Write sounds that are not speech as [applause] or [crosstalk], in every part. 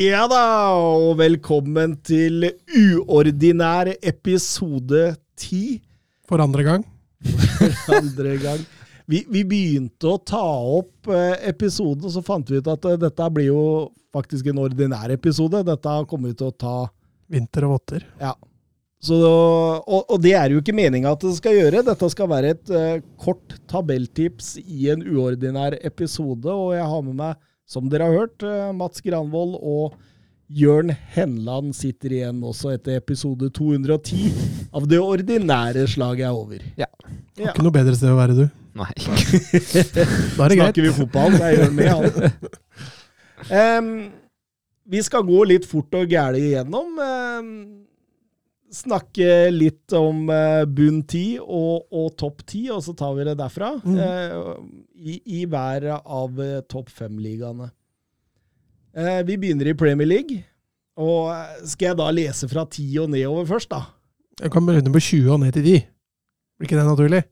Ja da, og velkommen til uordinær episode ti. For andre gang. For Andre gang. Vi, vi begynte å ta opp eh, episoden, og så fant vi ut at eh, dette blir jo faktisk en ordinær episode. Dette kommer vi til å ta Vinter og votter. Ja. Så, og, og det er jo ikke meninga at det skal gjøre. Dette skal være et uh, kort tabelltips i en uordinær episode. Og jeg har med meg, som dere har hørt, eh, Mats Granvold og Jørn Henland sitter igjen også etter episode 210 av det ordinære slaget er over. Ja. Ja. Ikke noe bedre sted å være, du. Nei. Da er det [laughs] greit. Snakker vi fotball, så er Jørn med, han. [laughs] Um, vi skal gå litt fort og gæli igjennom. em, snakke litt om uh, bunn ti og, og topp ti, og så tar vi det derfra. Mm. eh, i, I hver av eh, topp fem-ligaene. Eh, vi begynner i Premier League. Og skal jeg da lese fra ti og nedover først, da? Jeg kan begynne på 20 og ned til 10. Blir ikke det naturlig?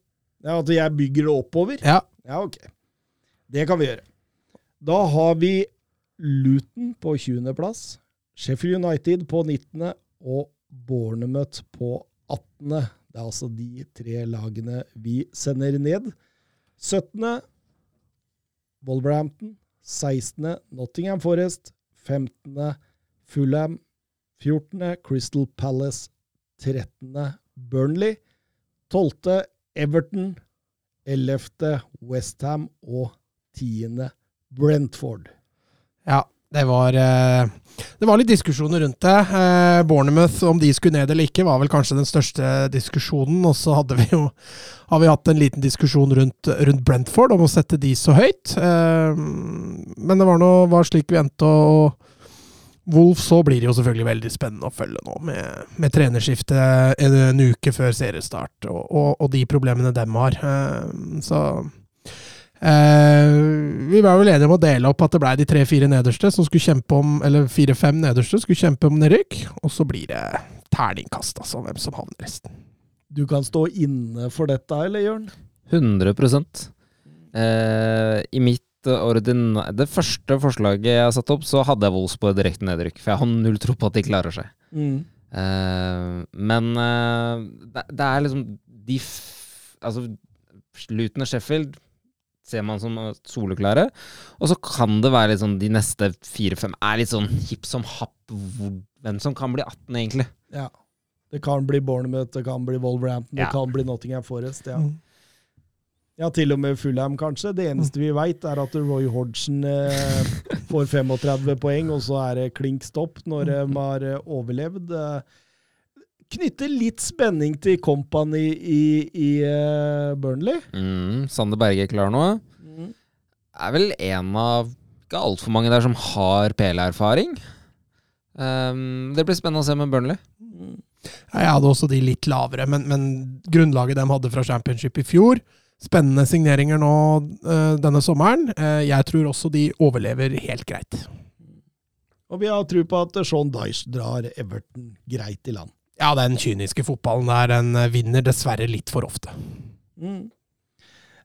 Ja, At jeg bygger det oppover? Ja. Ja, ok. Det kan vi gjøre. Da har vi Luton på 20. plass, Sheffield United på 19. og Bournemouth på 18. Det er altså de tre lagene vi sender ned. 17. Wolverhampton. 16. Nottingham Forest. 15. Fulham. 14. Crystal Palace. 13. Burnley. 12. Everton. 11. Westham og 10. Brentford. Ja, det var, eh, det var litt diskusjoner rundt det. Eh, Bournemouth, om de skulle ned eller ikke, var vel kanskje den største diskusjonen. Og så hadde vi jo har vi hatt en liten diskusjon rundt, rundt Brentford om å sette de så høyt. Eh, men det var noe, var slik vi endte. og Wolf så blir det jo selvfølgelig veldig spennende å følge nå, med, med trenerskifte en, en uke før seriestart, og, og, og de problemene dem har. Så vi var vel enige om å dele opp at det blei de tre-fire nederste som skulle kjempe om Eller fire-fem nederste skulle kjempe om nedrykk. Og så blir det terningkast, altså, hvem som havner resten. Du kan stå inne for dette, eller Jørn? 100 eh, I mitt Det første forslaget jeg har satt opp, så hadde jeg Wolfsburg direkte nedrykk. For jeg har null tro på at de klarer seg. Eh, men eh, det, det er liksom de f Altså, Luton og Sheffield ser man som soleklare. Og så kan det være litt sånn de neste fire-fem er litt sånn hipp som happ hvem som kan bli 18, egentlig. Ja. Det kan bli Bournemouth, det kan bli Wolverhampton, Ja. det kan bli Nottingham Forest. Ja. Mm. ja, til og med Fulham, kanskje. Det eneste vi veit, er at Roy Hodgson eh, får [laughs] 35 poeng, og så er det klink stopp når de har eh, overlevd. Eh, knytter litt spenning til Company i, i uh, Burnley. Mm, Sander Berge er klar nå. Er vel en av ikke altfor mange der som har PL-erfaring. Um, det blir spennende å se med Burnley. Ja, Jeg hadde også de litt lavere, men, men grunnlaget de hadde fra championship i fjor Spennende signeringer nå uh, denne sommeren. Uh, jeg tror også de overlever helt greit. Og vi har tro på at Sean Dyche drar Everton greit i land. Ja, den kyniske fotballen der, den eh, vinner dessverre litt for ofte. Mm.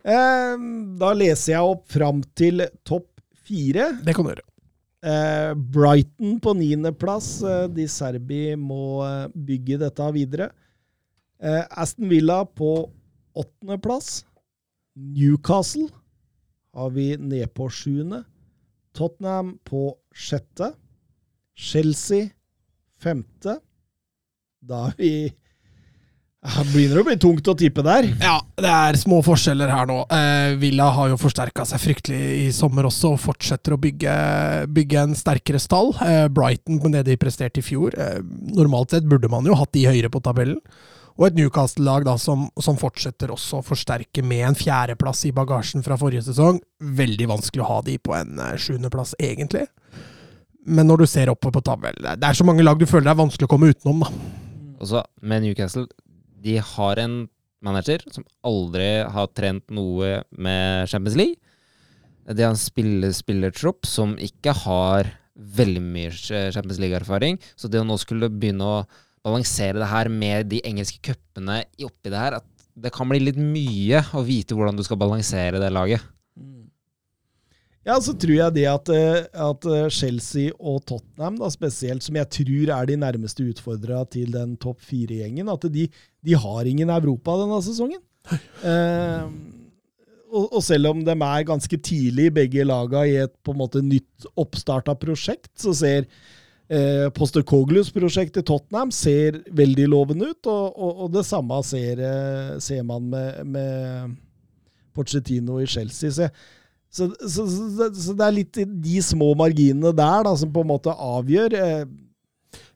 Eh, da leser jeg opp fram til topp fire. Det kan du gjøre. Eh, Brighton på niendeplass. Eh, de Serbi må eh, bygge dette videre. Eh, Aston Villa på åttendeplass. Newcastle har vi ned på sjuende. Tottenham på sjette. Chelsea femte. Da er vi Det begynner å bli tungt å tippe der. Ja, det er små forskjeller her nå. Eh, Villa har jo forsterka seg fryktelig i sommer også, og fortsetter å bygge, bygge en sterkere stall. Eh, Brighton, med det de presterte i fjor, eh, normalt sett burde man jo hatt de høyere på tabellen. Og et Newcastle-lag som, som, fortsetter også å forsterke med en fjerdeplass i bagasjen fra forrige sesong. Veldig vanskelig å ha de på en uh, sjuendeplass, egentlig. Men når du ser oppover på tabellen Det er så mange lag du føler det er vanskelig å komme utenom, da. Og så med Newcastle, de har en manager som aldri har trent noe med Champions League. De har en spiller, spillertropp som ikke har veldig mye Champions League-erfaring. Så det å nå skulle begynne å balansere det her med de engelske cupene oppi det her, at det kan bli litt mye å vite hvordan du skal balansere det laget. Ja, så tror jeg det at, eh, at, eh, Chelsea og Tottenham, da spesielt, som jeg tror er de nærmeste utfordrere til den topp fire-gjengen, at de, de, har ingen Europa denne sesongen. Eh, og, og, selv om de er ganske tidlig, begge laga, i et på en måte nytt oppstarta prosjekt, så ser eh, Postercoglus prosjekt i Tottenham ser veldig lovende ut, og, og, og det samme ser, eh, ser man med, med, Pochettino i Chelsea. Så, så, så, så, det er litt de små marginene der da, som på en måte avgjør. Eh.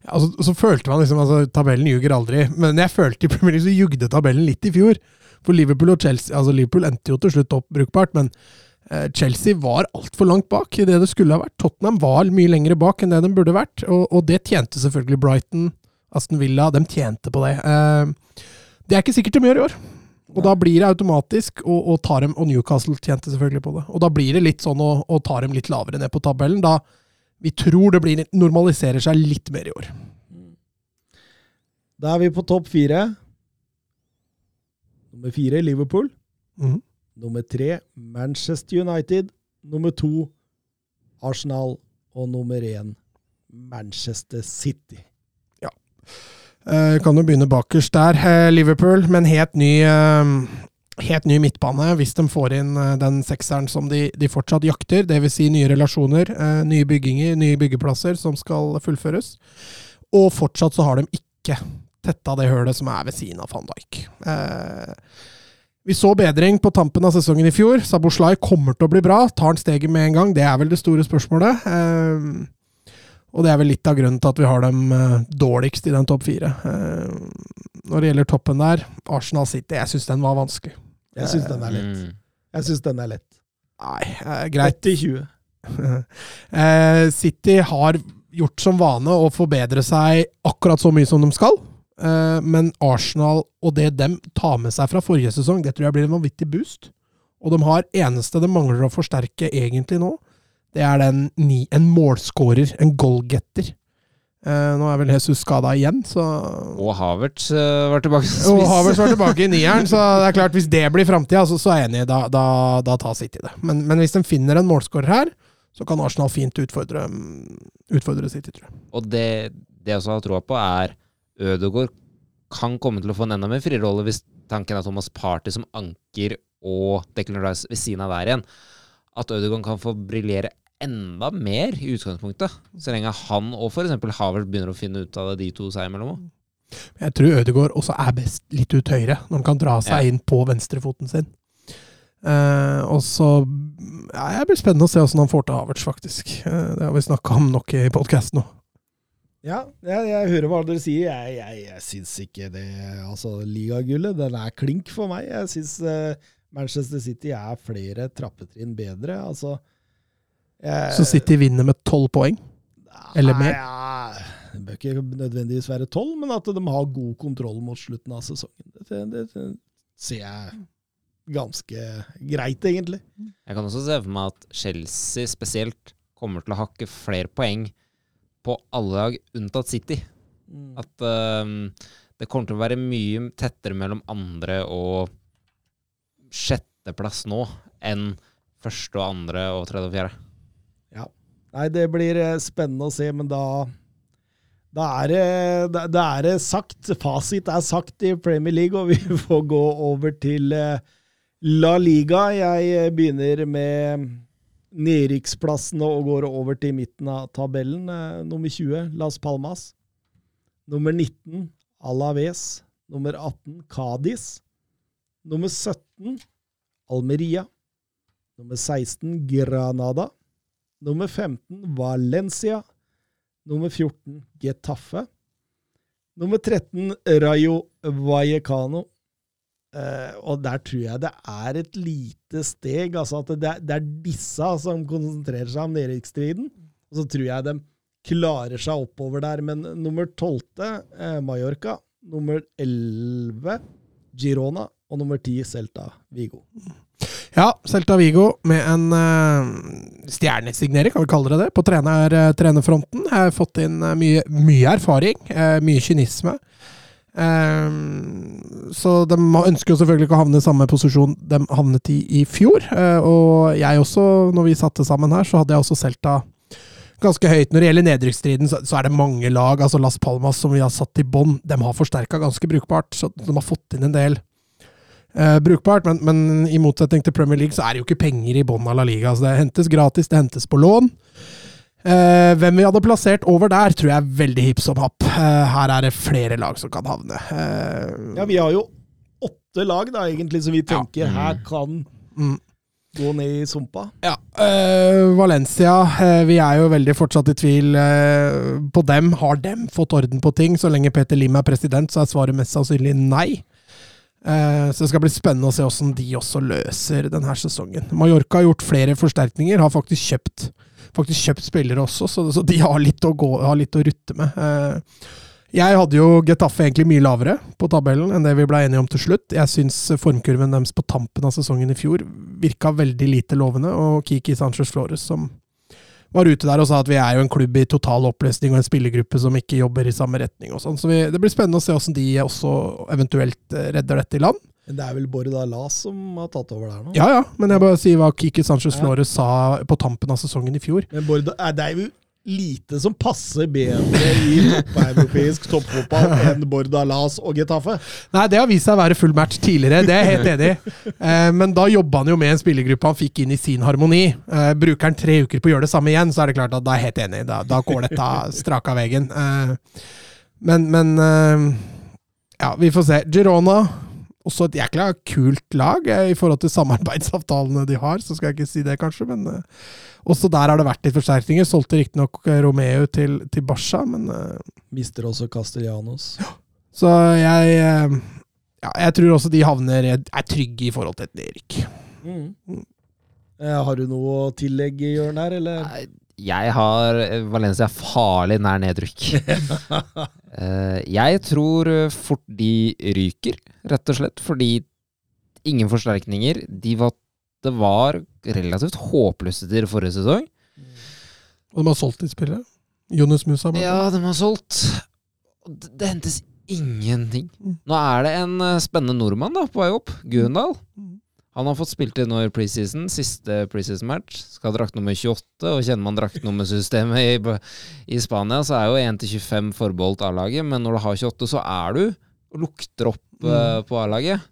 Ja, altså, så følte man liksom altså, Tabellen ljuger aldri, men jeg følte i Premier League så jugde tabellen litt i fjor. For Liverpool og Chelsea altså Liverpool endte jo til slutt opp brukbart, men eh, Chelsea var altfor langt bak i det det skulle ha vært. Tottenham var mye lengre bak enn det de burde vært, og, og det tjente selvfølgelig Brighton, Aston Villa, de tjente på det. Eh, det er ikke sikkert de gjør i år. Og da blir det automatisk, og, og, dem, og, Newcastle tjente selvfølgelig på det. Og da blir det litt sånn å, å ta dem litt lavere ned på tabellen. Da vi tror det blir, normaliserer seg litt mer i år. Da er vi på topp fire. Nummer fire Liverpool. Mm. Nummer tre Manchester United. Nummer to Arsenal. Og nummer én Manchester City. Ja. Eh, kan jo begynne bakerst der. Eh, Liverpool med en helt ny, eh, helt ny midtbane, hvis de får inn den sekseren som de, de fortsatt jakter. Dvs. Si nye relasjoner, nye bygginger, nye byggeplasser som skal fullføres. Og fortsatt så har de ikke tetta det hølet som er ved siden av van Dijk. Eh, vi så bedring på tampen av sesongen i fjor. Saboslai kommer til å bli bra. Tar han steget med en gang? Det er vel det store spørsmålet. Eh, og det er vel litt av grunnen til at vi har dem eh, dårligst i den topp fire. Eh, når det gjelder toppen der, Arsenal City, jeg syns den var vanskelig. Jeg syns den er lett. Mm. Jeg syns den er lett. Nei, eh, greit. 80-20. [laughs] Eh, City har gjort som vane å forbedre seg akkurat så mye som de skal. Eh, men Arsenal og det de tar med seg fra forrige sesong, det tror jeg blir en vanvittig boost. Og de har eneste de mangler å forsterke egentlig nå, det er den ni, en målskårer, en goalgetter. Uh, nå er vel Jesus skada igjen, så Og Havertz uh, var tilbake. Og Havertz var tilbake i nieren, [laughs] så det er klart hvis det blir framtida, så, så, er jeg enig, da, da, da tar City det. Men, men, hvis de finner en målskårer her, så kan Arsenal fint utfordre, utfordre City, tror jeg. Og det, det jeg også har troa på, er Ødegaard kan komme til å få en enda mer frirolle hvis tanken er Thomas Party som anker og Declan Rice ved siden av hver igjen. At Ødegaard kan få briljere enda mer i utgangspunktet. Så lenge han og f.eks. Havert begynner å finne ut av det de to seg imellom. Jeg tror Ødegaard også er best litt ut høyre, når han kan dra seg ja. inn på venstrefoten sin. Uh, og så ja, Det blir spennende å se hvordan han får til Havertz, faktisk. Uh, det har vi snakka om nok i podkasten nå. Ja, jeg, jeg, hører hva dere sier. Jeg, jeg, jeg syns ikke det Altså, ligagullet, den er klink for meg. Jeg syns uh, Manchester City er flere trappetrinn bedre. Altså jeg, Så City vinner med tolv poeng? Eller mer? Ja, det bør ikke nødvendigvis være tolv, men at de har god kontroll mot slutten av sesongen. Det, det, det ser jeg ganske greit, egentlig. Jeg kan også se for meg at Chelsea spesielt kommer til å hakke flere poeng på alle lag unntatt City. Mm. At um, det kommer til å være mye tettere mellom andre og sjetteplass nå enn første og andre og tredje og fjerde. Nei, det blir eh, spennende å se, men da da er, det, da er det sagt. Fasit er sagt i Premier League, og [laughs] vi får gå over til eh, La Liga. Jeg eh, begynner med nedrykksplassene og går over til midten av tabellen. Nummer 20 Las Palmas. Nummer 19 Alaves. Nummer 18 Cádiz. Nummer 17 Almeria. Nummer 16 Granada. Nummer 15 Valencia. Nummer 14 Getafe. Nummer 13, Rayo Vallecano. Uh, og der tror jeg det er et lite steg. altså at det, er, det er disse som konsentrerer seg om nedrykksstriden. Og så tror jeg de klarer seg oppover der. Men nummer 12, eh, Mallorca. Nummer 11, Girona. Og nummer 10, Celta Vigo. Ja, Celta Vigo med en uh, stjernesignering, kan vi kalle det det, på trener, uh, trenerfronten. Har fått inn uh, mye, mye, erfaring, mye kynisme. så de ønsker jo selvfølgelig ikke å havne i samme posisjon de havnet i i fjor. og jeg også, når vi satte sammen her, så hadde jeg også Celta ganske høyt. Når det gjelder nedrykksstriden, så, så, er det mange lag. altså Las Palmas som vi har satt i bånn, de har forsterka ganske brukbart. Så de har fått inn en del eh, brukbart. Men, men, i motsetning til Premier League så er det jo ikke penger i bånn av La Liga. Så det hentes gratis, det hentes på lån. Eh, hvem vi hadde plassert over der, tror jeg er veldig hipp som happ. Eh, her er det flere lag som kan havne. Eh, ja, vi har jo åtte lag da, egentlig, som vi tenker ja. her kan mm. gå ned i sumpa. Ja. Uh, Valencia, uh, vi er jo veldig fortsatt i tvil uh, på dem. Har dem fått orden på ting? Så lenge Peter Lim er president, så er svaret mest sannsynlig nei. Eh, så det skal bli spennende å se hvordan de også løser denne sesongen. Mallorca har gjort flere forsterkninger, har faktisk kjøpt, faktisk kjøpt spillere også, så, de har litt, gå, har litt, å rutte med. Eh, jeg hadde jo Getafe egentlig mye lavere på tabellen enn det vi ble enige om til slutt. Jeg syns formkurven deres på tampen av sesongen i fjor virka veldig lite lovende, og Kiki Sanchez Flores, som var ute der og sa at vi er jo en klubb i total oppløsning og en spillergruppe som ikke jobber i samme retning. og sånn. Så vi, Det blir spennende å se hvordan de også eventuelt eh, redder dette i land. Men Det er vel Borda Las som har tatt over der nå? Ja, ja. Men jeg bare sier hva Kiki Sanchez Flores ja. sa på tampen av sesongen i fjor. Men Borda, det er jo lite som passer bedre i europeisk toppfotball enn Bordalas og Getafe. Nei, det har vist seg å være full match tidligere, det er jeg helt enig i. Eh, men da jobba han jo med en spillergruppe han fikk inn i sin harmoni. Eh, bruker han tre uker på å gjøre det samme igjen, så er det klart at da er jeg helt enig. Da, da går dette strak av veggen. Eh, men, men eh, Ja, vi får se. Girona også et jækla kult lag eh, i forhold til samarbeidsavtalene de har, så skal jeg ikke si det, kanskje, men uh, også der har det vært litt forsterkninger. Solgte riktignok eh, Romeo til, til Barca, men uh, Mister også Castellanos. Ja. Så jeg uh, ja, jeg tror også de havner er trygge i forhold til et nedrykk. Mm. Mm. Har du noe å tillegge, Jørn, her, eller? Jeg har Valencia farlig nær nedrykk. [laughs] [laughs] jeg tror fort de ryker rett og slett fordi ingen forsterkninger. De var, det var relativt håpløse til forrige sesong. Og de har solgt de spillere? Jonas Musa? Ja, de har solgt. Det, det hentes ingenting. Mm. Nå er det en eh, spennende nordmann da, på vei opp. Gundal. Mm. Han har fått spilt inn nå i preseason, siste preseason-match. Skal ha drakt nummer 28, og kjenner man draktnummersystemet i, i Spania, så er jo 1-25 forbeholdt A-laget, men når du har 28, så er du og lukter opp mm. uh, på A-laget.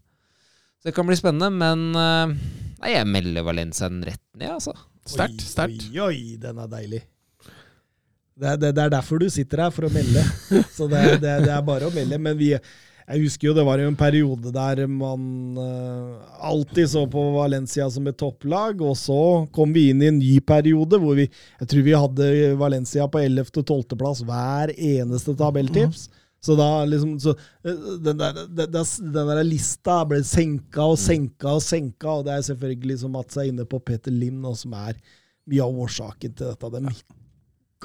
Så det kan bli spennende, men uh, nei, jeg melder Valencia den rett ned, altså. Sterkt. Sterkt. Oi, oi, den er deilig. Det er, det, det er, derfor du sitter her, for å melde. [laughs] Så det, det, det, er bare å melde. Men vi, jeg husker jo det var jo en periode der man uh, alltid så på Valencia som et topplag, og så kom vi inn i en ny periode hvor vi Jeg tror vi hadde Valencia på 11.-12.-plass hver eneste tabelltips. Mm. Så da liksom så, eh, den, der, den, den, der, lista ble senka og senka og senka, og det er selvfølgelig, som Mats er inne på, Peter Lim, som er mye av årsaken til dette. De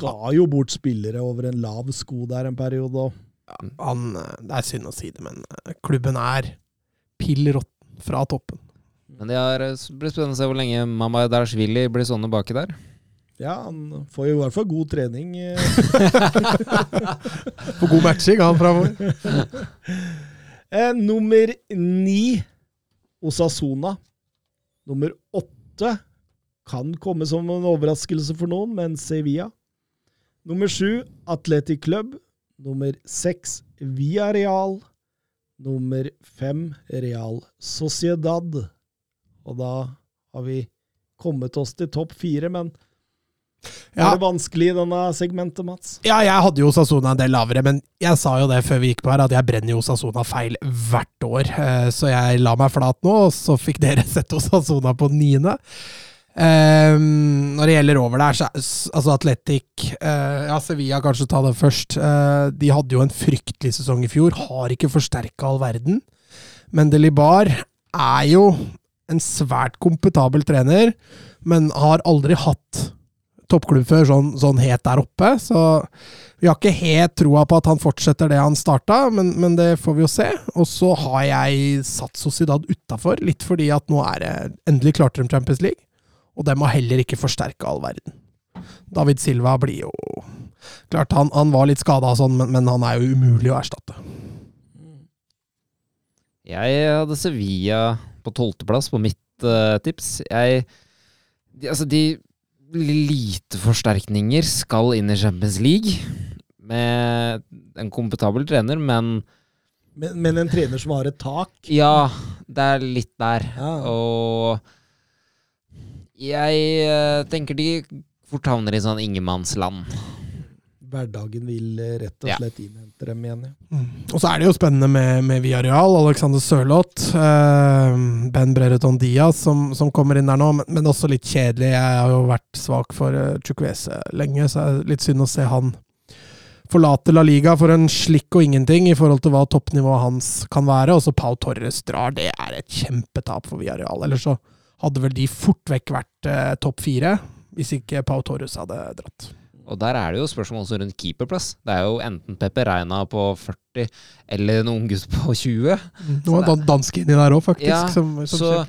ga jo bort spillere over en lav sko der en periode òg. Ja, det er synd å si det, men eh, klubben er pill råtten fra toppen. Men det blir spennende å se hvor lenge Mamma Dashvili blir sånne baki der. Ja, han får jo i hvert fall god trening. [laughs] På god matching, han framover. [laughs] eh, nummer ni, Osasona. Nummer åtte kan komme som en overraskelse for noen, men Sevilla. Nummer sju, Atletic Club. Nummer seks, Via Real. Nummer fem, Real Sociedad. Og da har vi kommet oss til topp fire, men ja. Var det vanskelig i denne segmentet, Mats? Ja, jeg hadde jo Sasona en del lavere, men jeg sa jo det før vi gikk på her, at jeg brenner jo Sasona feil hvert år. Eh, så jeg la meg flat nå, og så fikk dere [laughs] sette Sasona på niende. Um, når det gjelder over der, så altså Atletic uh, Ja, Sevilla kanskje ta det først. Uh, de hadde jo en fryktelig sesong i fjor. Har ikke forsterka all verden. Men Delibar er jo en svært kompetabel trener, men har aldri hatt toppklubb før sånn, sånn het der oppe. Så vi har ikke helt troa på at han fortsetter det han starta, men, men det får vi jo se. Og så har jeg satt Sociedad utafor, litt fordi at nå er det endelig klart de Champions League. Og dem har heller ikke forsterka all verden. David Silva blir jo Klart han, han var litt skada og sånn, men, men han er jo umulig å erstatte. Jeg hadde Sevilla på tolvteplass på mitt uh, tips. Jeg de, Altså, de lite forsterkninger skal inn i Champions League med en kompetabel trener, men Men, men en trener som har et tak ja, det er litt der. Ja. Og jeg uh, tenker de fort havner i sånn ingenmannsland. Hverdagen vil eh, rett og Ja. slett innhente dem igjen. Ja. Mm. Og så er det jo spennende med, med Villarreal. Alexander Sørloth. eh, ben Brereton Diaz som, som kommer inn der nå, men, men også litt kjedelig. Jeg har jo vært svak for uh, Chukwese lenge, så det er litt synd å se han forlate La Liga for en slikk og ingenting i forhold til hva toppnivået hans kan være. Og så Pau Torres drar. Det er et kjempetap for Villarreal. Ellers så hadde vel de fort vekk vært eh, topp fire, hvis ikke Pau Torres hadde dratt. Og der er det jo spørsmål også rundt keeperplass. Det er jo enten Pepe Reina på 40 eller en unggutt på 20. Nå var det danske inni der òg, faktisk. Ja, som, som så-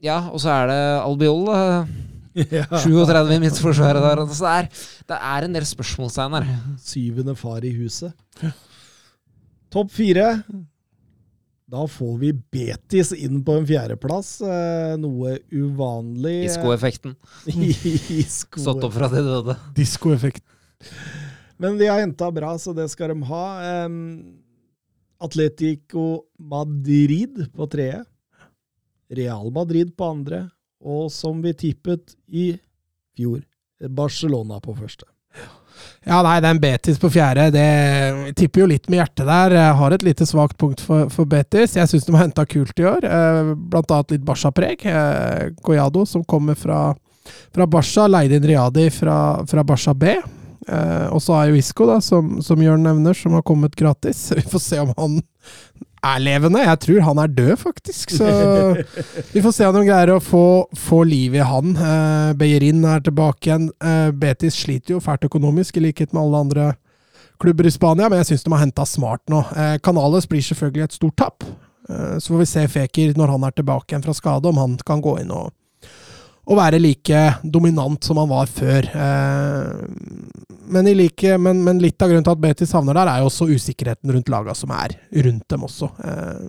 Ja, og så er det Albiol. da. [laughs] Ja. 37 i midtforsvaret der. Altså det er, det er en del spørsmålstegn her. Syvende far i huset. Topp fire. Da får vi Betis inn på en fjerdeplass. Eh, noe uvanlig. Diskoeffekten. [laughs] Disko. Stått opp fra de døde. Diskoeffekten. Men de har henta bra, så det skal de ha. Um, Atletico Madrid på tredje. Real Madrid på andre. Og som vi tippet i fjor, Barcelona på første. Ja, nei, det er en Betis på fjerde. Det tipper jo litt med hjertet der. Jeg har et lite svakt punkt for, for Betis. Jeg syns de har henta kult i år. Eh, blant annet litt Barca-preg. Eh, Goyado, som kommer fra, fra Barca, leide inn Riadi fra, fra Barca B. Eh, og så er jo Isco, da, som, som Jørn nevner, som har kommet gratis. [laughs] Vi får se om han er levende. Jeg tror han er død, faktisk. Så [laughs] vi får se om de greier å få, få liv i han. Eh, Beyerin er tilbake igjen. Eh, Betis sliter jo fælt økonomisk, i likhet med alle andre klubber i Spania, men jeg syns de har henta smart nå. Eh, Canales blir selvfølgelig et stort tap. Eh, så får vi se Feker når han er tilbake igjen fra skade, om han kan gå inn og, og være like dominant som han var før. Eh, men, i like, men, men litt av grunnen til at Betis havner der, er jo også usikkerheten rundt laga som er rundt dem også. Eh,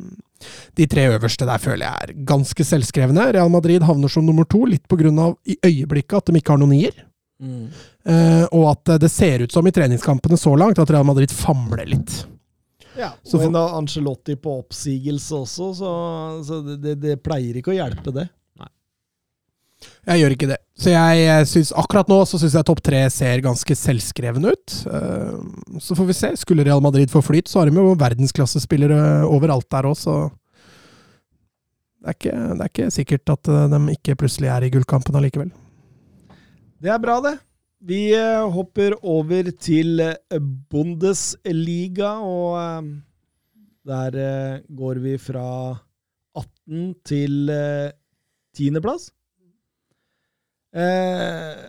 de tre øverste der føler jeg er ganske selvskrevne. Real Madrid havner som nummer to, litt på grunn av i øyeblikket at de ikke har noen nier. Eh, og at det ser ut som i treningskampene så langt at Real Madrid famler litt. Ja, Så og for- en av Angelotti på oppsigelse også, så, så det, det, det pleier ikke å hjelpe, det. Jeg gjør ikke det. Så jeg synes, akkurat nå så syns jeg topp tre ser ganske selvskreven ut. Eh, Så får vi se. Skulle Real Madrid få flyt, så har de jo verdensklassespillere overalt der òg, så det er, ikke, det er ikke sikkert at eh, de ikke plutselig er i gullkampen allikevel. Det er bra, det. Vi eh, hopper over til Bundesliga, og der går vi fra 18 til eh, 10.-plass. Eh,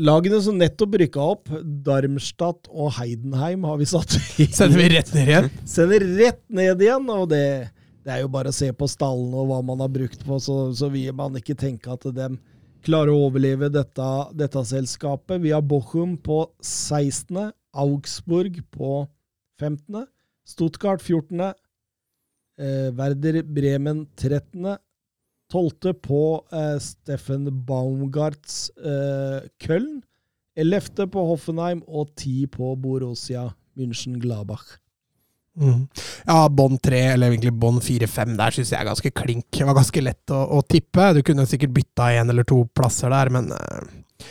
lagene som nettopp rykka opp, Darmstadt og Heidenheim, har vi satt i [laughs] Sender vi rett ned igjen? sender rett ned igjen, og det, det er jo bare å se på stallene og hva man har brukt på, så, så vil man ikke tenke at de klarer å overleve dette, dette selskapet. Vi har Bochum på 16., Augsburg på 15., Stuttgart 14., eh, Werder Bremen 13., 12. på eh, Steffen Baumgarts eh, Köln, 11. på Hoffenheim og 10 på Borussia München-Glabach. Mm. Ja, bånd tre, eller egentlig bånd fire-fem, der syns jeg er ganske klink. Det var ganske lett å, å tippe. Du kunne sikkert bytta én eller to plasser der, men eh,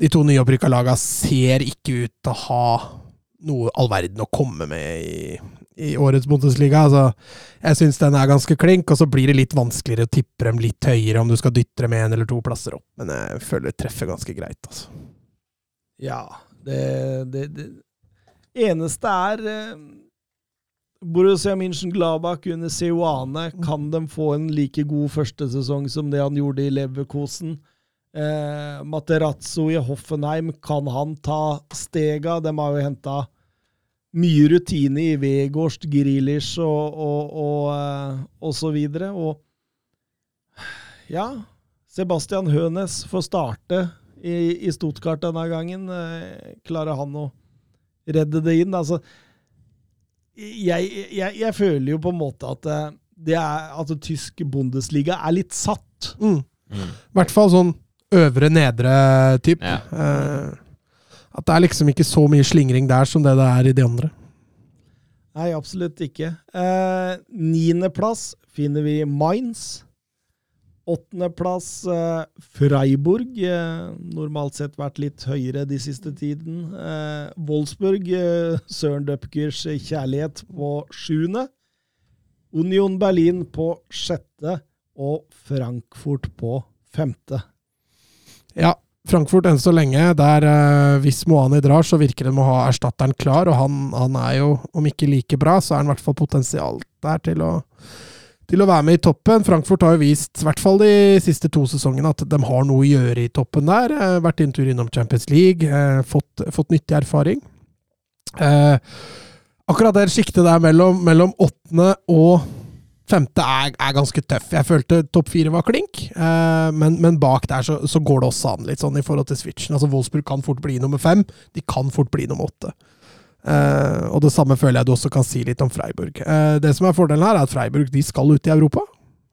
de to nyopprykka laga ser ikke ut til å ha noe all verden å komme med i, i årets Bundesliga. Altså, jeg syns den er ganske klink, og så blir det litt vanskeligere å tippe dem litt høyere om du skal dytte dem en eller to plasser opp. Men jeg føler det treffer ganske greit, altså. Ja, det, det, det eneste er eh, Borussia München-Glabach under Seoane. Kan de få en like god første sesong som det han gjorde i Leverkosen? Eh, Materazzo i Hoffenheim, kan han ta stega? De har jo henta mye rutine i Vegårst, Grilish og, og, og, eh, og, så videre. Og ja, Sebastian Hønes får starte i, i Stuttgart denne gangen. Eh, klarer han å redde det inn? Altså, jeg, jeg, jeg, føler jo på en måte at eh, det er, at det tysk Bundesliga er litt satt. Mm. Mm. I hvert fall sånn øvre-nedre-typ. Ja. Uh, at det er liksom ikke så mye slingring der som det det er i de andre. Nei, absolutt ikke. Eh, Niendeplass finner vi Mainz. Åttendeplass eh, Freiburg. Eh, normalt sett vært litt høyere de siste tiden. Eh, Wolfsburg, uh, Søren Døpkers kjærlighet, på sjuende. Union Berlin på sjette. Og Frankfurt på femte. Ja, Frankfurt enn så lenge. Der, eh, hvis Moani drar, så virker det med å ha erstatteren klar. Og han, han, er jo, om ikke like bra, så er han i hvert fall potensial der til å, til å være med i toppen. Frankfurt har jo vist, i hvert fall de siste to sesongene, at de har noe å gjøre i toppen der. Eh, vært en tur innom Champions League, eh, fått, fått nyttig erfaring. Eh, akkurat det sjiktet der mellom, mellom åttende og Femte er, er, ganske tøff. Jeg følte topp fire var klink, eh, men, men, bak der så, så, går det også an litt sånn i forhold til switchen. Altså Wolfsburg kan fort bli nummer fem, de kan fort bli nummer åtte. Eh, og det samme føler jeg du også kan si litt om Freiburg. Eh, det som er fordelen her, er at Freiburg de skal ut i Europa.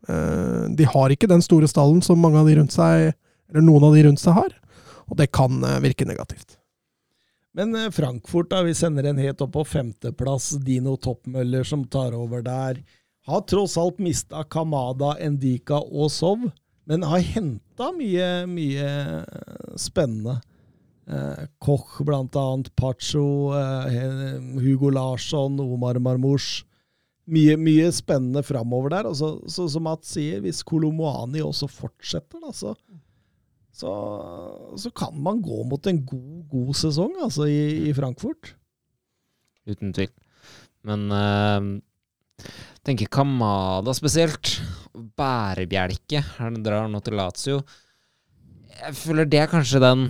Eh, de har ikke den store stallen som mange av de rundt seg, eller noen av de rundt seg har, og det kan eh, virke negativt. Men eh, Frankfurt, da, vi sender en helt opp på femteplass. Dino Toppmøller som tar over der. Har tross alt mista Kamada, Endika og Sov, men har henta mye, mye spennende. Eh, Koch, blant annet. Pacho, eh, Hugo Larsson, Omar Marmouche. Mye, mye spennende framover der. Og så, så, som Mats sier, hvis Kolomoani også fortsetter, da, så, så, så, kan man gå mot en god, god sesong altså, i, i Frankfurt. Uten tvil. Men uh, tenker Kamada spesielt. Bærebjelke. Han drar nå til Lazio. Jeg føler det er kanskje den,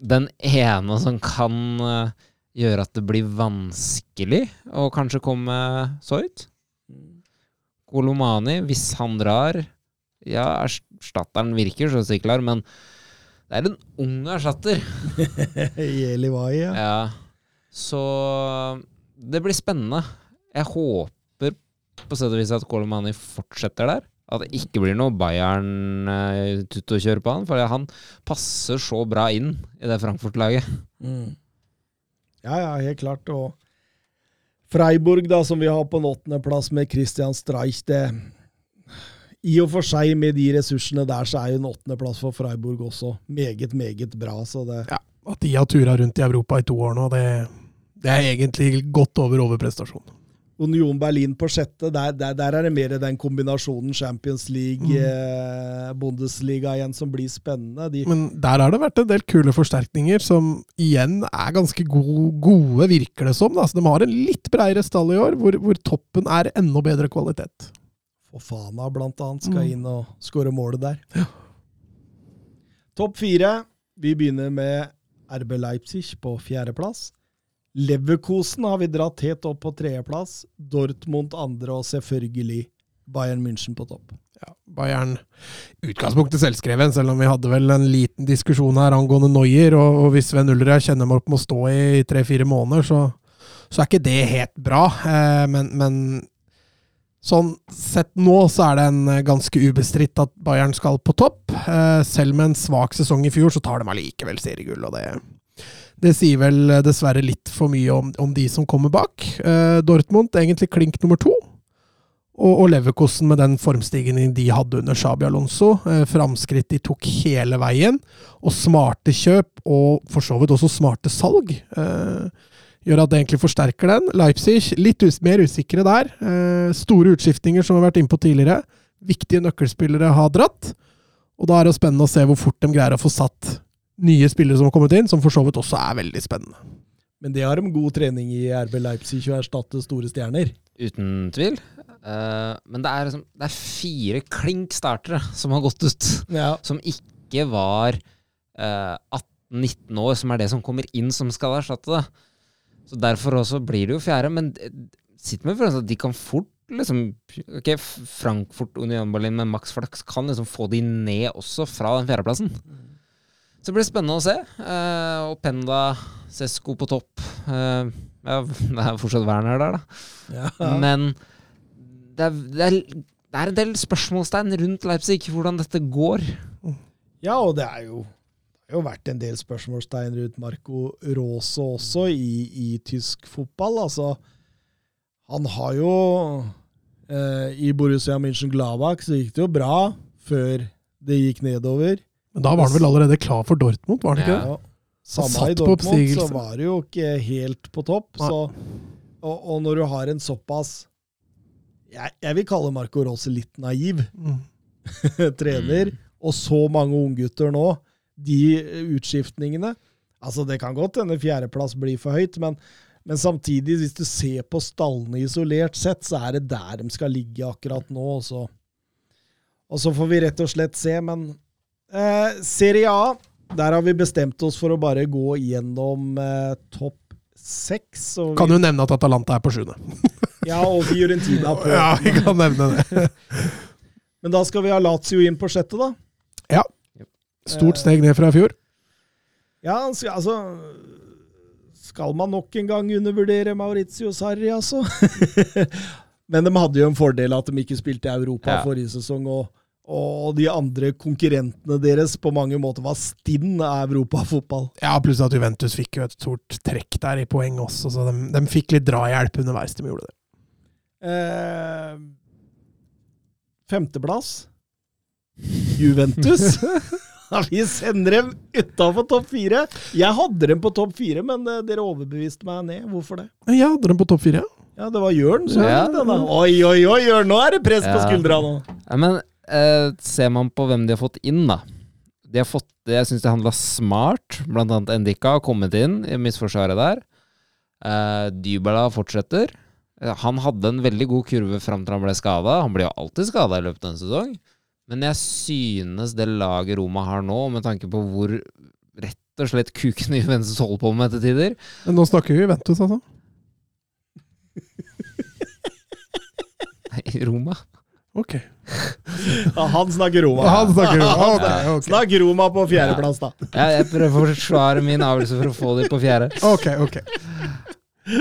den ene som kan uh, gjøre at det blir vanskelig å kanskje komme så ut. Kolomani, hvis han drar Ja, erstatteren virker så sikkert klar, men det er en ung erstatter. [laughs] Jelivai, ja. ja. Så det blir spennende. Jeg håper på sett og vis at Kolomani fortsetter der. At det ikke blir noe Bayern-tutt å kjøre på han. For han passer så bra inn i det Frankfurt-laget. Mm. Ja, ja, helt klart. Og Freiburg, da, som vi har på en åttendeplass med Christian Streich, det I og for seg, med de ressursene der, så er jo en åttendeplass for Freiburg også meget, meget bra. Så det Ja, at de har tura rundt i Europa i to år nå, det, det er egentlig godt over overprestasjon. Union Berlin på sjette, der, der, der, er det mer den kombinasjonen Champions League, mm. eh, Bundesliga igjen, som blir spennende. De Men der har det vært en del kule forsterkninger som igjen er ganske gode, gode virker det som. Altså, de har en litt bredere stall i år, hvor, hvor toppen er enda bedre kvalitet. Fofana blant annet skal mm. inn og skåre målet der. Ja. Topp fire. Vi begynner med RB Leipzig på fjerdeplass. Leverkosen har vi dratt helt opp på tredjeplass. Dortmund andre, og selvfølgelig Bayern München på topp. Ja, Bayern utgangspunktet selvskreven, selv om vi hadde vel en liten diskusjon her angående Noyer. Og, hvis Sven Ulrich kjenner meg opp med å stå i tre-fire måneder, så, så, er ikke det helt bra. Eh, men, men, sånn sett nå så er det en ganske ubestridt at Bayern skal på topp. Eh, selv med en svak sesong i fjor, så tar de allikevel seriegull, og det det sier vel eh, dessverre litt for mye om, om de som kommer bak. Eh, Dortmund egentlig klink nummer to. Og, og Leverkosten med den formstigningen de hadde under Shabi Alonso. Eh, framskritt de tok hele veien. Og smarte kjøp, og for så vidt også smarte salg. Eh, gjør at det egentlig forsterker den. Leipzig litt us mer usikre der. Eh, store utskiftninger som vi har vært inne på tidligere. Viktige nøkkelspillere har dratt. Og da er det spennende å se hvor fort de greier å få satt nye spillere som har kommet inn, som for så vidt også er veldig spennende. Men det har de god trening i RB Leipzig å erstatte store stjerner. Uten tvil. Uh, men det er, liksom, det er fire klink startere som har gått ut. Ja. Som ikke var uh, 18-19 år, som er det som kommer inn som skal erstatte det. Så derfor også blir det jo fjerde. Men sitt sitter med følelsen at de kan fort liksom Ok, Frankfurt Union Berlin med maks flaks kan liksom få de ned også fra den fjerdeplassen. Så det blir spennende å se. Eh, og Penda, Sesko på topp. Eh, ja, [laughs] det er fortsatt Werner der, da. Ja. Men det er, det, er, det er en del spørsmålstegn rundt Leipzig, hvordan dette går. ja, og det er jo det har jo vært en del spørsmålstegn rundt Marco Rose også i, i tysk fotball. Altså, han har jo eh, I Borussia München-Gladbach så gikk det jo bra før det gikk nedover. Men da var han vel allerede klar for Dortmund, var han ikke det? Ja. Samme i Dortmund, så var det jo ikke helt på topp. Så, og, og når du har en såpass jeg, jeg vil kalle Marco Rose litt naiv Mm. [laughs] trener, og så mange unggutter nå, de utskiftningene Altså, det kan godt hende fjerdeplass blir for høyt, men, men samtidig, hvis du ser på stallene isolert sett, så er det der de skal ligge akkurat nå. Og så, og så får vi rett og slett se, men eh, Serie A, der har vi bestemt oss for å bare gå gjennom eh, topp seks. Vi, Kan jo nevne at Atalanta er på sjuende. [laughs] ja, og Fiorentina på Ja, vi kan nevne det. [laughs] Men da skal vi ha Lazio inn på sjette, da. Ja. Stort steg ned fra i fjor. Ja, altså Skal man nok en gang undervurdere Maurizio Sarri, altså? [laughs] Men de hadde jo en fordel at de ikke spilte i Europa Ja. forrige sesong, og, og de andre konkurrentene deres på mange måter var stinn av europafotball. Ja, pluss at Juventus fikk jo et stort trekk der i poeng også, så de, de fikk litt drahjelp underveis. De gjorde det. Eh, femteplass Juventus. [laughs] Ja, vi sender dem utafor topp fire. Jeg hadde dem på topp fire, men eh, dere overbeviste meg ned. Hvorfor det? Jeg hadde dem på topp fire? Ja, det var Jørn som Ja. Oi, oi, oi, Jørn, nå er det press på Ja. skuldra nå. Ja, men eh, ser man på hvem de har fått inn, da De har fått, Jeg syns de handla smart. Blant annet Endika har kommet inn i misforsvaret der. Eh, Dybala fortsetter. Eh, Han hadde en veldig god kurve fram til han ble skada. Han blir jo alltid skada i løpet av en sesong. Men jeg synes det laget Roma har nå, med tanke på hvor rett og slett kukene Juventus holder på med til tider Men nå snakker vi Juventus, altså. [laughs] Nei, Roma Ok. Ja, han snakker Roma. Han snakker Roma. Ok, ok. Snakk Roma på fjerdeplass, da. jeg, jeg prøver å forsvare min avgjørelse for å få dem på fjerde. Ok, ok.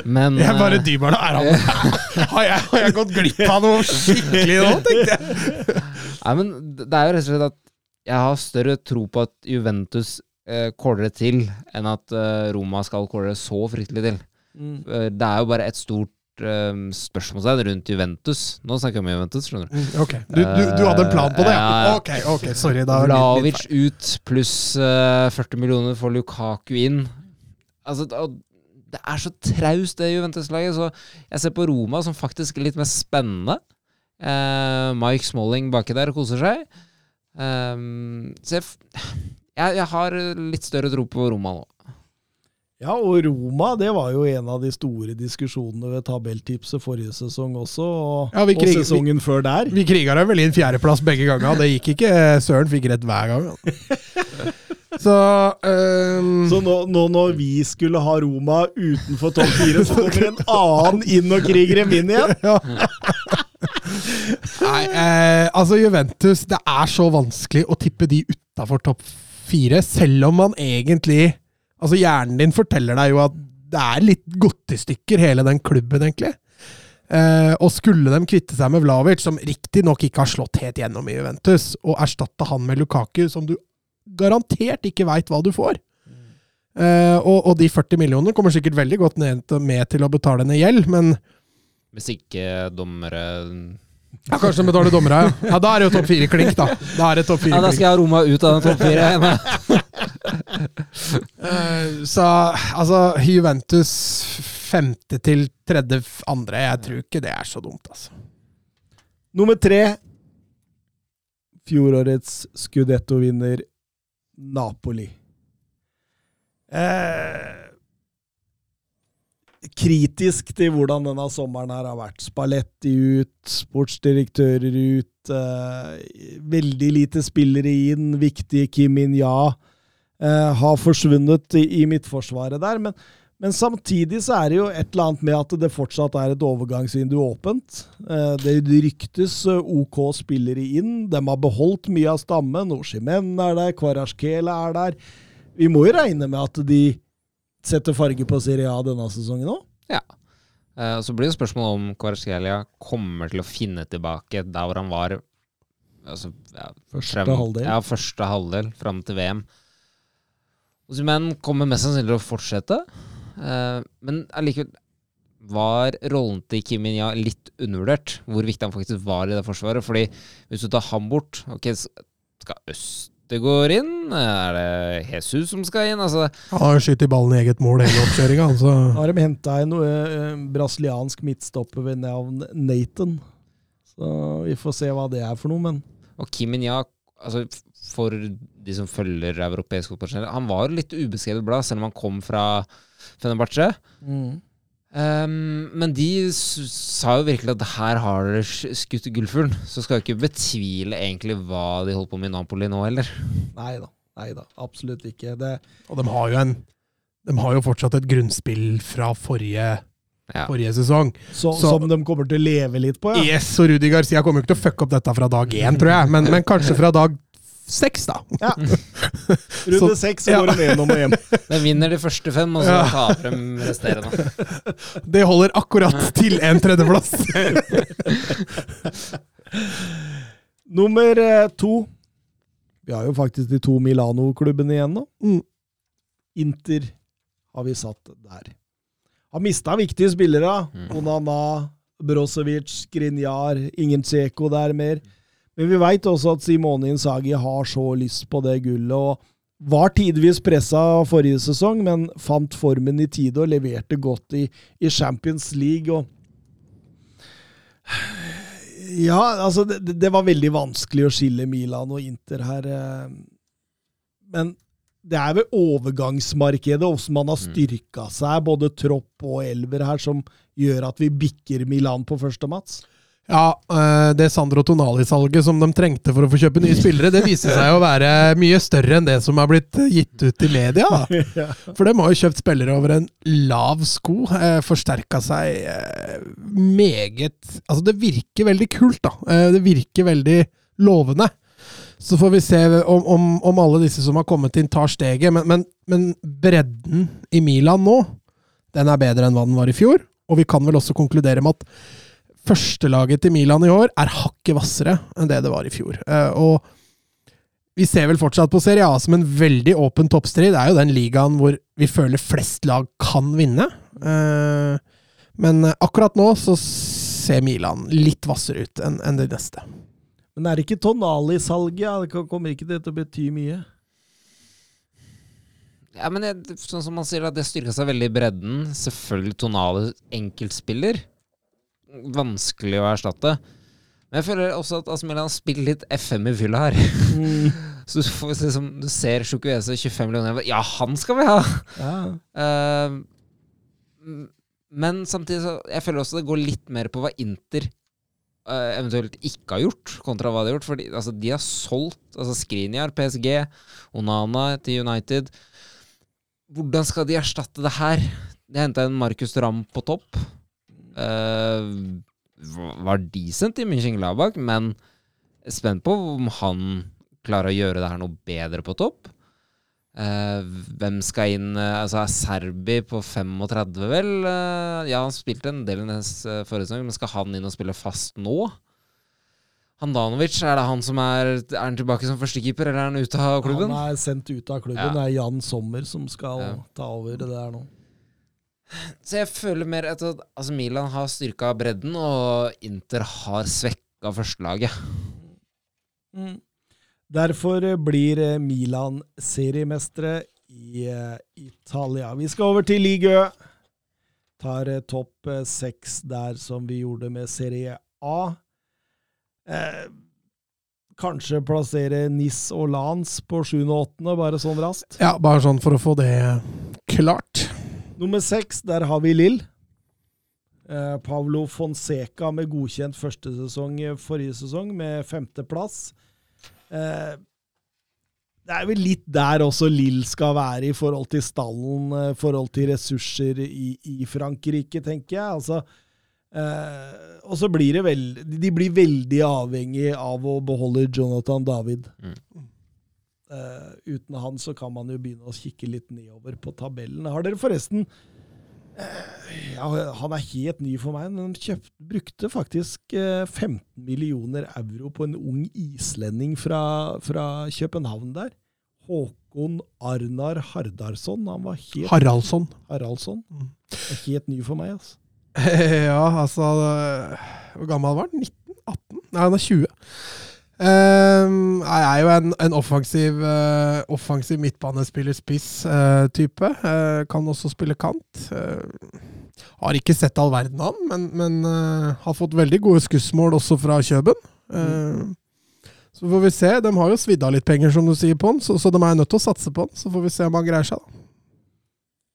Men Jeg bare eh, dyber nå. Er han [laughs] har jeg, har jeg gått glipp av noe skikkelig nå, tenkte jeg. Nei, men det er jo rett og slett at jeg har større tro på at Juventus eh, kåler det til, enn at eh, Roma skal kåle det så fryktelig til. Mm. det er jo bare et stort eh, spørsmålstegn rundt Juventus. Nå snakker jeg om Juventus, skjønner du. Mm, Ok, du, du, du hadde en plan på det? Ja, ja. Ok, ok, sorry. Da Vlavic ut pluss uh, 40 millioner for Lukaku inn. Altså, det- er så traust, det Juventus-laget. Så jeg ser på Roma som faktisk er litt mer spennende. Uh, Mike Smalling baki der koser seg. Um, så jeg, jeg, jeg har litt større tro på Roma nå. Ja, og Roma det var jo en av de store diskusjonene ved tabelltipset forrige sesong også, og, Ja, vi og sesongen sesongen før der. Vi kriga deg vel inn fjerdeplass begge ganger. Det gikk ikke. Søren fikk rett hver gang. [laughs] Så um, Så nå, nå når vi skulle ha Roma utenfor topp fire, så kommer en annen inn og kriger dem inn igjen. [laughs] ja. Nei, eh, altså Juventus Det er så vanskelig å tippe de utafor topp fire, selv om man egentlig Altså Hjernen din forteller deg jo at det er litt godtestykker, hele den klubben, egentlig. Eh, og skulle de kvitte seg med Vlavic, som riktignok ikke har slått helt gjennom i Juventus, og erstatte han med Lukaku, som du garantert ikke veit hva du får eh, og, og de 40 millionene kommer sikkert veldig godt ned, med til å betale ned gjeld, men Hvis ikke dommere Ja, kanskje de betaler dommere, ja. ja. Da er det jo topp fire-klink, da. Da er det topp Ja, da skal jeg ha Roma ut av den topp fire. [laughs] Eh, så altså, Juventus femte til tredje andre. Jeg tror ikke det er så dumt, altså. Nummer tre. Fjorårets Scudetto-vinner Napoli. Eh, kritisk til hvordan denne sommeren her har vært. Spalletti ut, sportsdirektører ut, eh, veldig lite spillere inn, viktige Kim In-Ja eh, har forsvunnet i, i midtforsvaret der. Men, men samtidig så er det jo et eller annet med at det fortsatt er et overgangsvindu åpent. Eh, det ryktes eh, OK spillere inn. De har beholdt mye av stammen. Oshimen er der, Kvarasjkela er der. Vi må jo regne med at de setter farge på Serie A denne sesongen òg. Ja. Eh, så blir det spørsmålet om Kvarskelia kommer til å finne tilbake der hvor han var altså, ja, Første frem- halvdel. Ja, første halvdel fram til VM. Osimhen kommer mest sannsynlig til å fortsette, eh, men allikevel var rollen til Kim Min-ja litt undervurdert, hvor viktig han faktisk var i det forsvaret. Fordi hvis du tar ham bort, ok, s- skal går inn? Er det Jesus som skal inn? Altså, Han har skutt i ballen i eget mål hele oppkjøringa, altså. har de henta en uh, brasiliansk midtstopper ved navn Nathan. Så vi får se hva det er for noe, men Og Kim Min-ja, altså for de som følger europeisk fotball han var litt ubeskrevet blad, selv om han kom fra Fenerbahçe. Um, men de sa jo virkelig at her har dere sk- skutt gullfuglen. Så skal jeg ikke betvile egentlig hva de holder på med i Napoli nå heller. nei da. Nei da, absolutt ikke. Det, Og de har jo en De har jo fortsatt et grunnspill fra forrige, Ja. forrige sesong. så, Så- som de kommer til å leve litt på, ja. Yes, og Rudi Garcia kommer jo ikke til å fucke opp dette fra dag én, tror jeg, men, men kanskje fra dag seks, da. [laughs] Runde Så- seks, så ja. går de gjennom og hjem. De vinner de første fem, og så Ja. taper de resterende. [laughs] Det holder akkurat til en tredjeplass. [laughs] Nummer eh, to. Vi har jo faktisk de to Milano-klubbene igjen nå. Mm. Inter har vi satt der. Har mista viktige spillere. Mm. Onana, Brozovic, Grinjar, ingen Tseko der mer. Men vi veit også at Simone Insagi har så lyst på det gullet. og var tidvis pressa forrige sesong, men fant formen i tide og leverte godt i, i Champions League. og ja, altså det, det var veldig vanskelig å skille Milan og Inter her. eh. Men det er vel overgangsmarkedet, hvordan man har styrka seg, både tropp og elver her, som gjør at vi bikker Milan på første, Mats. Ja, eh, det Sandro Tonali-salget som de trengte for å få kjøpe nye spillere, det viser seg å være mye større enn det som er blitt gitt ut i media. da. [laughs] For de har jo kjøpt spillere over en lav sko. Eh, Forsterka seg eh, meget Altså, det virker veldig kult, da. Det virker veldig lovende. Så får vi se om, om, om alle disse som har kommet inn, tar steget. Men, men, men bredden i Milan nå, den er bedre enn hva den var i fjor. Og vi kan vel også konkludere med at førstelaget til Milan i år er hakket hvassere enn det det var i fjor. Eh, og vi ser vel fortsatt på Serie A som en veldig åpen toppstrid. Det er jo den ligaen hvor vi føler flest lag kan vinne. Eh, Men akkurat nå så ser Milan litt hvassere ut enn det de neste. Men er det ikke Tonali-salget? Det kommer ikke det til å bety mye? Ja, men det, sånn som man sier, at det styrka seg veldig i bredden. Selvfølgelig tonale enkeltspiller. Vanskelig å erstatte. Men jeg føler også at AC Milan spiller litt FM i fylla her. [laughs] Så du, får, liksom, du ser Chukwueze 25 millioner Ja, han skal vi ha! Ja. [laughs] Uh, men samtidig så Jeg føler også det går litt mer på hva Inter uh, eventuelt ikke har gjort, kontra hva de har gjort. Fordi altså, de har solgt altså Skriniar, PSG, Onana til United. Hvordan skal de erstatte det her? De henta en Markus Ram på topp. V- var decent i München-Glabach, men spent på om han klarer å gjøre det her noe bedre på topp. Uh, hvem skal inn? eh, altså Er Serbi på 35, vel? Uh, ja, han spilte en del i forrige sesong, men skal han inn og spille fast nå? Handanovic, er det han som er Er han tilbake som førstekeeper, eller er han ute av klubben? Han er sendt ut av klubben. Ja. Det er Jan Sommer som skal Ja. ta over det der nå. Så jeg føler mer at altså, Milan har styrka bredden, og Inter har svekka førstelaget. Derfor eh, blir eh, Milan seriemestere i eh, Italia. Vi skal over til Ligø. tar topp seks der som vi gjorde med Serie A. Eh, kanskje plassere Nis og Lans på sjuende og åttende, bare sånn raskt. Ja, bare sånn for å få det klart. Nummer seks, der har vi Lill. Eh, Pavlo Fonseca med godkjent første sesong eh, forrige sesong, med femteplass. Eh, det er vel litt der også Lill skal være i forhold til stallen, i eh, forhold til ressurser i, i Frankrike, tenker jeg. Altså, eh, og så blir det vel De blir veldig avhengig av å beholde Jonathan David. Mm. Eh, uten han så kan man jo begynne å kikke litt nedover på tabellen. Har dere forresten uh, ja, Han er helt ny for meg, men kjøpt, brukte faktisk uh, 15 millioner euro på en ung islending fra, fra København der. Håkon Arnar Hardarson. Han var helt Haraldsson. Haraldsson. Mm. Helt ny for meg, altså. [laughs] Ja, altså Hvor gammel var han? 19? 18? Nei, han er 20. Um, jeg er jo en, en offensiv, uh, offensiv midtbanespiller-spiss-type. Uh, kan også spille kant. Har ikke sett all verden av ham, men, men har fått veldig gode skussmål også fra Kjøben. Så får vi se. De har jo svidd av litt penger, som du sier, på han, så, så de er nødt til å satse på han. Så får vi se om han greier seg, da.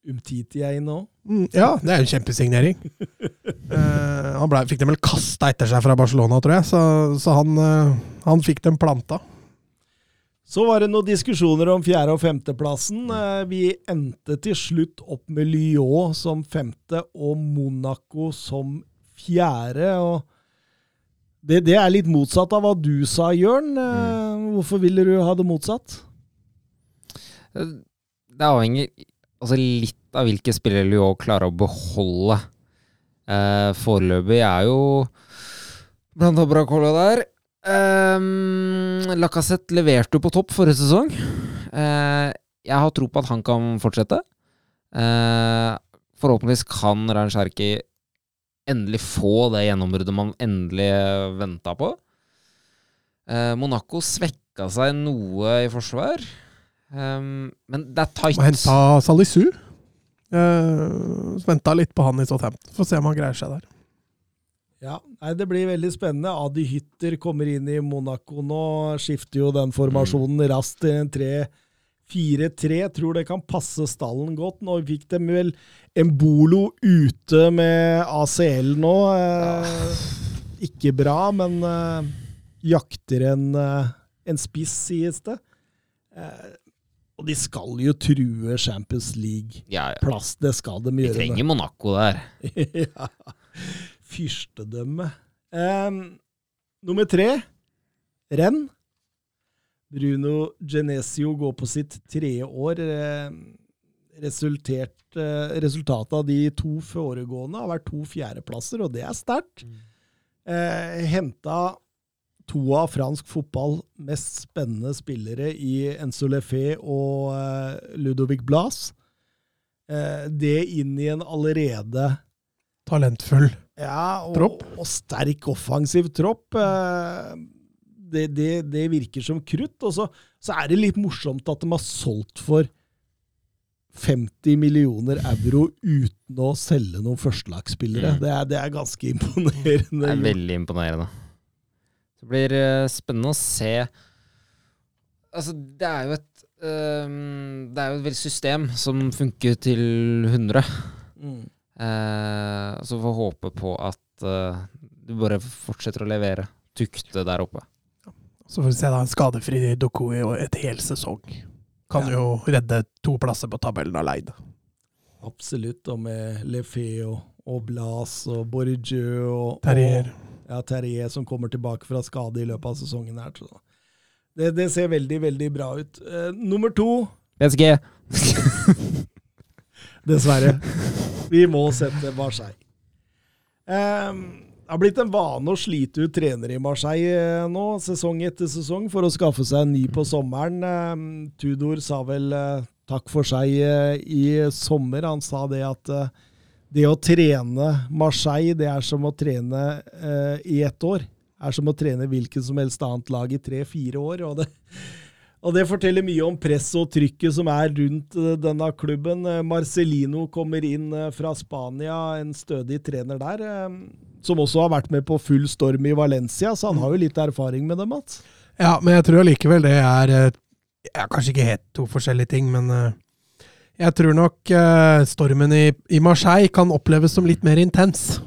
Umtiti er inne òg. Mm, ja, det er jo en kjempesignering. uh, [laughs] han ble, fikk dem vel kasta etter seg fra Barcelona, tror jeg, så, så han, uh, han fikk dem planta. Så var det noen diskusjoner om fjerde- og femteplassen. Uh, Vi endte til slutt opp med Lyon som femte og Monaco som fjerde. og det, det er litt motsatt av hva du sa, Jørn. Eh, Hvorfor ville du ha det motsatt? Det avhenger altså litt av hvilke spillere Lyon klarer å beholde. Eh, foreløpig er jo blant bra cola der. Um, Lacassette leverte jo på topp forrige sesong. Eh, jeg har tro på at han kan fortsette. Eh, forhåpentligvis kan Rein Cherki endelig få det gjennombruddet man endelig venta på. Eh, Monaco svekka seg noe i forsvar. Um, men det er tight. Og henta Salisu. Uh, Venta litt på han i Southampton. Får se om han greier seg der. Ja, nei, Det blir veldig spennende. Adi Hytter kommer inn i Monaco nå. Skifter jo den formasjonen raskt til en 3-4-3. Tror det kan passe stallen godt. Nå fikk de vel Embolo ute med ACL nå. Eh, ikke bra, men eh, jakter en, eh, en spiss, sies det. Eh, og de skal jo true Champions League-plass. Det skal de gjøre. Vi trenger Monaco der. [laughs] ja. Fyrstedømme. Um, nummer tre, renn. Bruno Genesio går på sitt tredje år. Resultert, eh, resultatet av de to foregående har vært to fjerdeplasser, og det er sterkt. Eh, Henta to av fransk fotball mest spennende spillere i Enzo Lefé og eh, Ludovic Blas. Eh, det inn i en allerede Talentfull. ja, og, Tropp. og sterk offensiv tropp. eh, Det, det, det virker som krutt. Og så, så er det litt morsomt at de har solgt for 50 millioner euro uten å selge noen førstelagsspillere. Mm. Det, er, det er ganske imponerende. Det er veldig imponerende. Det blir eh, spennende å se Altså, det er jo et um, Det er jo et system som funker til 100. Mm. Uh, så får håpe på at uh, du bare fortsetter å levere. Tukte der oppe. Så får vi se da en skadefri Doku i et hel sesong. Kan Ja. jo redde to plasser på tabellen aleine. Absolutt. Og med Lefeo og, Blas og Borgieu og, Terrier. og ja, Terrier som kommer tilbake fra skade i løpet av sesongen. her. Så det, det ser veldig, veldig bra ut. Uh, nummer to PSG! [laughs] Dessverre. Vi må sette Marseille. Um, det har blitt en vane å slite ut trenere i Marseille eh, nå, sesong etter sesong, for å skaffe seg en ny på sommeren. Ehm, Tudor sa vel eh, takk for seg i sommer. Han sa det at det å trene Marseille, det er som å trene eh, i ett år. Er som å trene hvilket som helst annet lag i tre-fire år. Og det, Og det forteller mye om presset og trykket som er rundt eh, denne klubben. Eh, Marcelino kommer inn eh, fra Spania, en stødig trener der. eh, Som også har vært med på full storm i Valencia, så han har jo litt erfaring med det, Mats. Ja, men jeg tror allikevel det er ja, Kanskje ikke helt to forskjellige ting, men jeg tror nok uh, stormen i, i Marseille kan oppleves som litt mer intens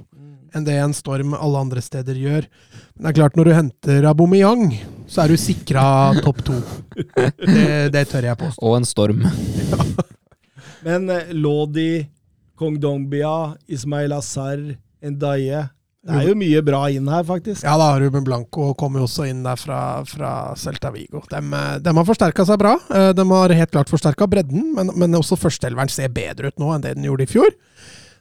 enn det en storm alle andre steder gjør. Men det er klart, når du henter Aubameyang, så er du sikra topp to. Det, det tør jeg påstå. Og en storm. [laughs] Men eh, Lodi, Kong Dongbia, Ismail Azar, Ndaye Det er jo mye bra inn her, faktisk. Ja da, Ruben Blanco kommer jo også inn der fra, fra Celta Vigo. De, de har forsterka seg bra. Eh, De har helt klart forsterka bredden, men, men også førsteelveren ser bedre ut nå enn det den gjorde i fjor.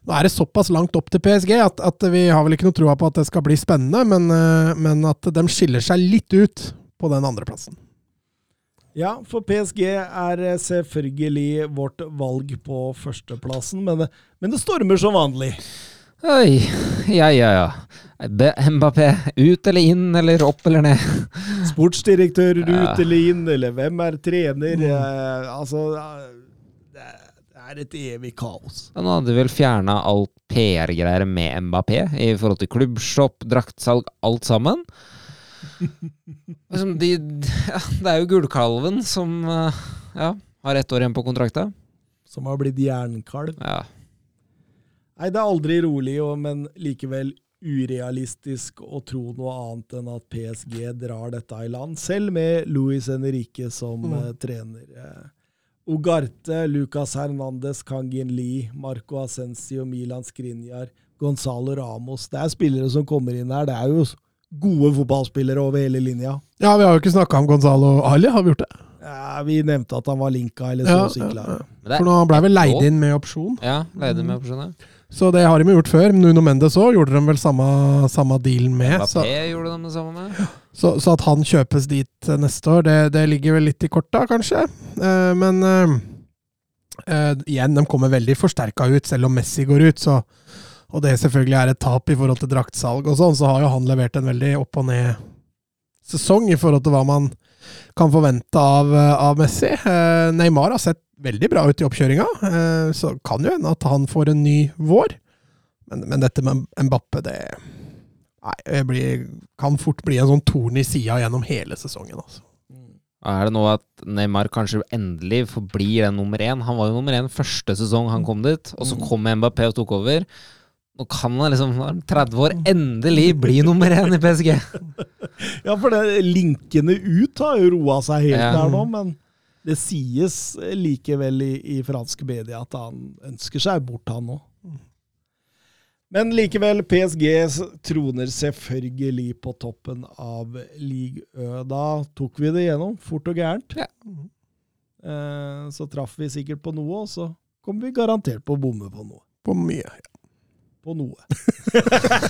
Nå er det såpass langt opp til PSG at, at vi har vel ikke noe troa på at det skal bli spennende, men, eh, men at de skiller seg litt ut på den andreplassen. Ja, for PSG er eh, selvfølgelig vårt valg på førsteplassen, men, men det stormer som vanlig. Oi, ja, ja, ja. Mbappé, ut eller inn, eller opp eller ned? Sportsdirektør ut Ja. eller inn, eller hvem er trener? Eh, altså Det er- et evig kaos. Han hadde vel fjerna alt PR-greier med Mbappé i forhold til klubbshop, draktsalg, alt sammen. [laughs] Liksom de, ja, det er jo gullkalven som eh, ja, har ett år igjen på kontrakta. Som har blitt jernkalv. Ja. Nei, det er aldri rolig, men likevel urealistisk å tro noe annet enn at PSG drar dette i land, selv med Luis Henrique som Mm. eh, trener. Eh, Ugarte, Lucas Hernandez, Kangin Lee, Marco Asensio, Milan Skriniar, Gonzalo Ramos. Det er spillere som kommer inn her. Det er jo gode fotballspillere over hele linja. Ja, vi har jo ikke snakka om Gonzalo Ali, har vi gjort det? Ja, vi nevnte at han var linka, eller så Ja, ja, ja. For nå ble vel leid inn med opsjon. Ja, leide med opsjoner. Så det har de gjort før. Nuno Mendes òg gjorde de vel samme, samme deal med. Så, gjorde de det samme med. så, så at han kjøpes dit eh, neste år, det, det ligger vel litt i korta, kanskje. Eh, men eh, eh, igjen, de kommer veldig forsterka ut, selv om Messi går ut. Så, og det selvfølgelig er et tap i forhold til draktsalg og sånn, så har jo han levert en veldig opp og ned sesong i forhold til hva man kan forvente av, av Messi. Neymar har sett veldig bra ut i oppkjøringa, eh, så kan jo hende at han får en ny vår. Men, men dette med Mbappe, det Nei, blir, kan fort bli en sånn torn i sida gjennom hele sesongen. Altså. Er det nå at Neymar kanskje endelig forblir den nummer én? Han var jo nummer én første sesong han kom dit, og så kom Mbappé og tok over. Nå kan han liksom, er 30 år, endelig bli nummer én i PSG! [laughs] Ja, for det, linkene ut har jo roa seg helt Ja. der nå, men det sies likevel i, i fransk media at han ønsker seg bort, han òg. Men likevel, PSG troner selvfølgelig på toppen av Ligue Ø. Da tok vi det gjennom, fort og gærent. Ja. Eh, så traff vi sikkert på noe, og så kommer vi garantert på å bomme på noe. På mye. ja. På noe.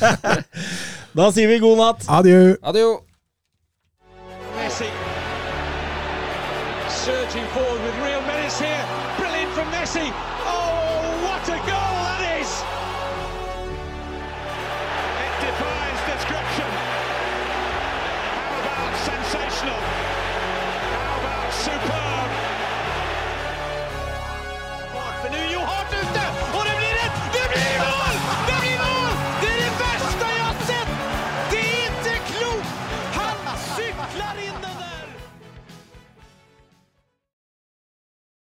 [laughs] da sier vi god natt. Adjø. Adjø! 24.